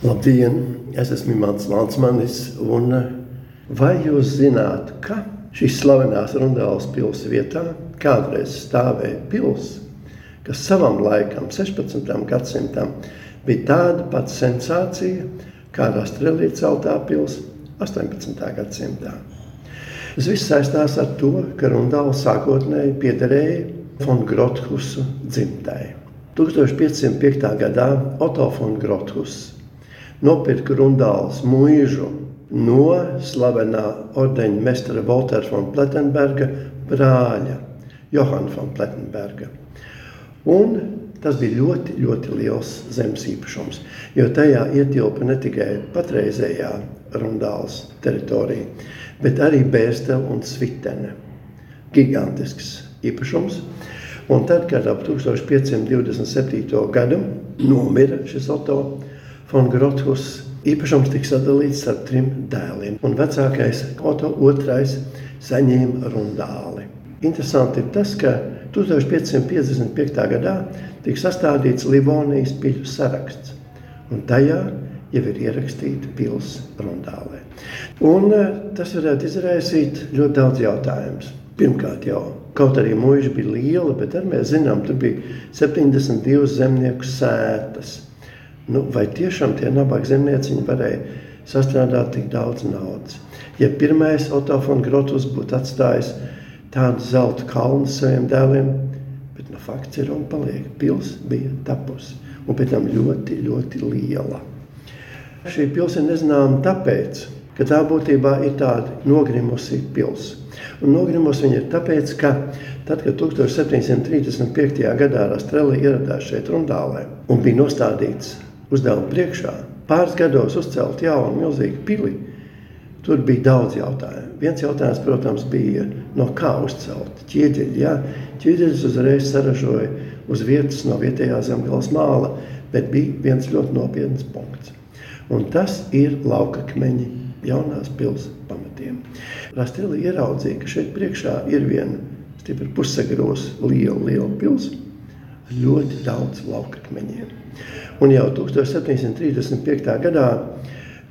Labdien! Es esmu Mans Lansmanis. Un vai jūs zināt, ka šīs slavenās Rundāles pilsētas vietā kādreiz stāvēja pilsēta, kas savam laikam, 16. gadsimtam, bija tāda pati sensācija kā Rastrelīte celtā pilsēta 18. gadsimtā. Tas viss saistās ar to, ka Rundāle sākotnēji piederēja von Grothusu dzimtai. 1505. gadā Otto von Grothus nopirka Rundāles mūžu no slavenā ordeņa meistara Voltera von Plettenberga brāļa Johana von Plettenberga. Un tas bija ļoti, ļoti liels zemes īpašums, jo tajā ietilpa ne tikai patreizējā Rundāles teritorija, bet arī Bērstela un Svitene. Gigantisks īpašums. Un tad, kad ap 1527. gadu nomira šis Otto von Grothus, īpašums tika sadalīts starp trim dēliem. Un vecākais Otto II saņēma rundāli. Interesanti ir tas, ka 1555. gadā tika sastādīts Livonijas piļu saraksts. Un tajā jau ir ierakstīta pilsēta rundālē. Un eh, tas varētu izraisīt ļoti daudz jautājumus. Pirmkārt, jau kaut arī mūža bija liela, bet mēs zinām, tur bija 72 zemnieku sētas. Nu, vai tiešām tie nabaga zemnieciņi varēja sastrādāt tik daudz naudas? Ja pirmais Otto von Grotus būtu atstājis tādu zelta kalnu saviem dēliem, bet nu, fakts ir un paliek. Pils bija tapusi un pēc tam ļoti, ļoti liela. Šī pils ir nezināma tāpēc, ka tā būtībā ir tāda nogrimusi pilsēta. Un nogrimos viņa ir tāpēc, ka tad, kad 1735. gadā Rastrelli ieradās šeit Rundālē un bija nostādīts uzdevumu priekšā, pāris gados uzcelt jaunu milzīgu pili, tur bija daudz jautājumu. Viens jautājums, protams, bija, no kā uzcelt ķieģeļi. Jā, ķieģeļus uzreiz saražoja uz vietas no vietējā zemgales māla, bet bija viens ļoti nopietns punkts. Un tas ir laukakmeņi jaunās pilsētas pamatiem. Rastēlī ieraudzīja, ka šeit priekšā ir viena stipra pusagros liela, liela pilsēta ļoti daudz laukakmeņiem. Un jau 1735. gadā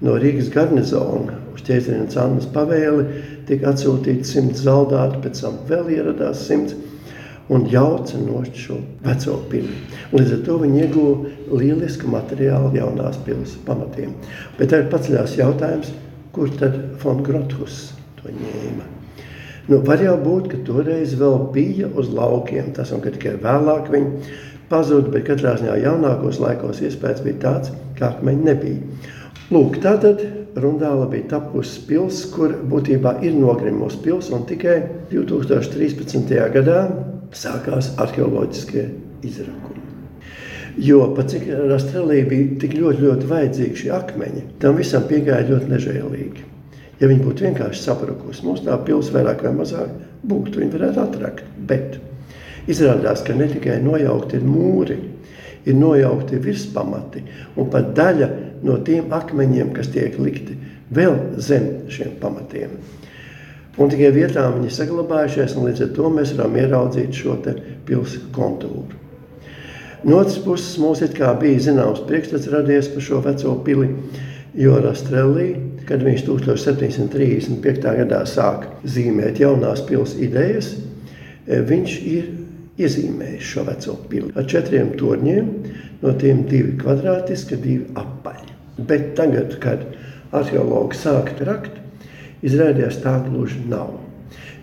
no Rīgas garnizona uz ķēzarienes Annas pavēli tika atsūtīti simts zaldāti, pēc tam vēl ieradās simts un jauca nost šo veco pili. Līdz ar to viņi ieguva lielisku materiālu jaunās pilsētas pamatiem. Bet tā ir paceļās jautājums, kur tad von Grothus to ņēma. Nu, var jau būt, ka toreiz vēl bija uz laukiem, tas un ka tikai vēlāk viņi pazuda, bet katrā ziņā jaunākos laikos iespējas bija tāds, kā akmeņi nebija. Lūk, tātad Rundāla bija tapusi pils, kur būtībā ir nogrimusi pils, un tikai 2013. gadā sākās arheoloģiskie izrakumi. Jo pat cik Rastrēlī bija tik ļoti, ļoti vajadzīgi šie akmeņi, tam visam piegāja ļoti nežēlīgi. Ja viņi būtu vienkārši sabrukusi, mums tā pilsēta vairāk vai mazāk būtu, viņi varētu atrakt. Bet izrādās, ka ne tikai nojaukti ir mūri, ir nojaukti virspamati un pat daļa no tiem akmeņiem, kas tiek likti vēl zem šiem pamatiem. Un tikai vietām viņi saglabājušies, un līdz ar to mēs varam ieraudzīt šo pilsētu kontūru. No otras puses, mums bija zināms priekšstats radies par šo veco pili, jo Rastrelī, kad viņš 1735. gadā sāk zīmēt jaunās pils idejas, viņš ir iezīmējis šo veco pili ar četriem torņiem, no tiem divi kvadrātiski, divi apaļi. Bet tagad, kad arheologi sāka rakt, izrādījās tā gluži nav.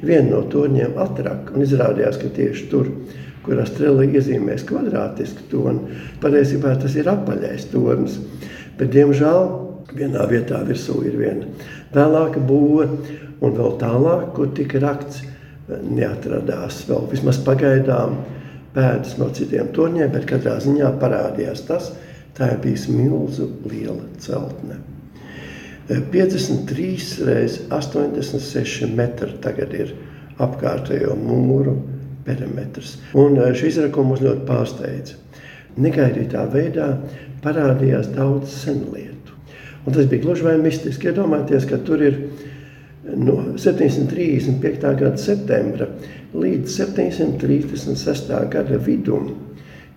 Vienu no torņiem atraka un izrādījās, ka tieši tur ir kurā strēlī iezīmēs kvadrātisku toni. Patiesībā tas ir apaļais tornis, bet diemžēl vienā vietā virsū ir viena vēlāka būve, un vēl tālāk, kur tika rakts, neatradās vēl vismaz pagaidām pēdas no citiem torņiem, bet katrā ziņā parādījās tas, tā ir bijis milzu liela celtne. 53 reizes 86 metri tagad ir apkārtējo mūru perimetrs. Un eh, šis izrakums mūs ļoti pārsteidza. Negaidītā veidā parādījās daudz senu lietu. Un tas bija gluži vai mistiski. Iedomājieties, ka tur ir no 735. gada septembra līdz 736. gada vidum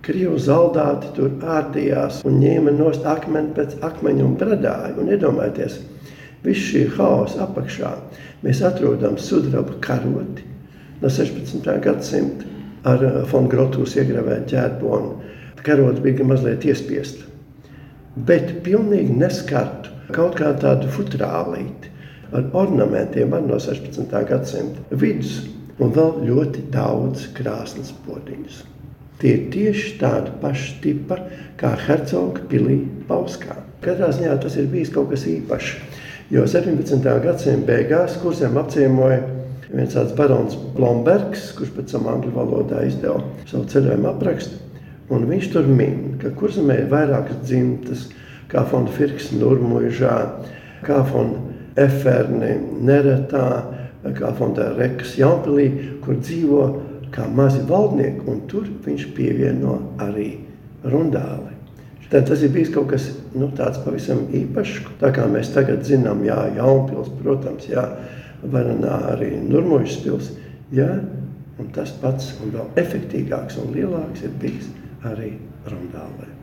Krievu zaldāti tur ārdījās un ņēma nost akmeni pēc akmeņa un bradāja. Un iedomājieties, visu šī haosa apakšā mēs atrodam sudraba karoti no 16. gadsimta ar Fon Grotūs iegravētu ģērbonu. Karots bija mazliet iespiesta, bet pilnīgi neskartu kaut kā tādu futrālīti ar ornamentiem no 16. gadsimta vidus un vēl ļoti daudz krāsnes podziņas. Tie ir tieši tādi paši tipi kā Hercoga pilī Pauskā. Katrā ziņā tas ir bijis kaut kas īpašs. Jo 17. gadsimta beigās kursiem apciemoja viens tāds barons Blombergs, kurš pēc tam angļu valodā izdeva savu ceļojumu aprakstu. Un viņš tur min, ka kurzemē ir vairākas dzimtas, kā von Firks Nurmužā, kā von Eferni Neretā, kā der Rekas Jaunpilī, kur dzīvo kā mazi valdnieki, un tur viņš pievieno arī rundāli. Tad tas ir bijis kaut kas nu, tāds pavisam īpašs. Tā kā mēs tagad zinām, jā, Jaunpils, protams, jā, Varanā arī Nurmuļas pils, jā, un tas pats un vēl efektīgāks un lielāks ir bijis arī rundālē.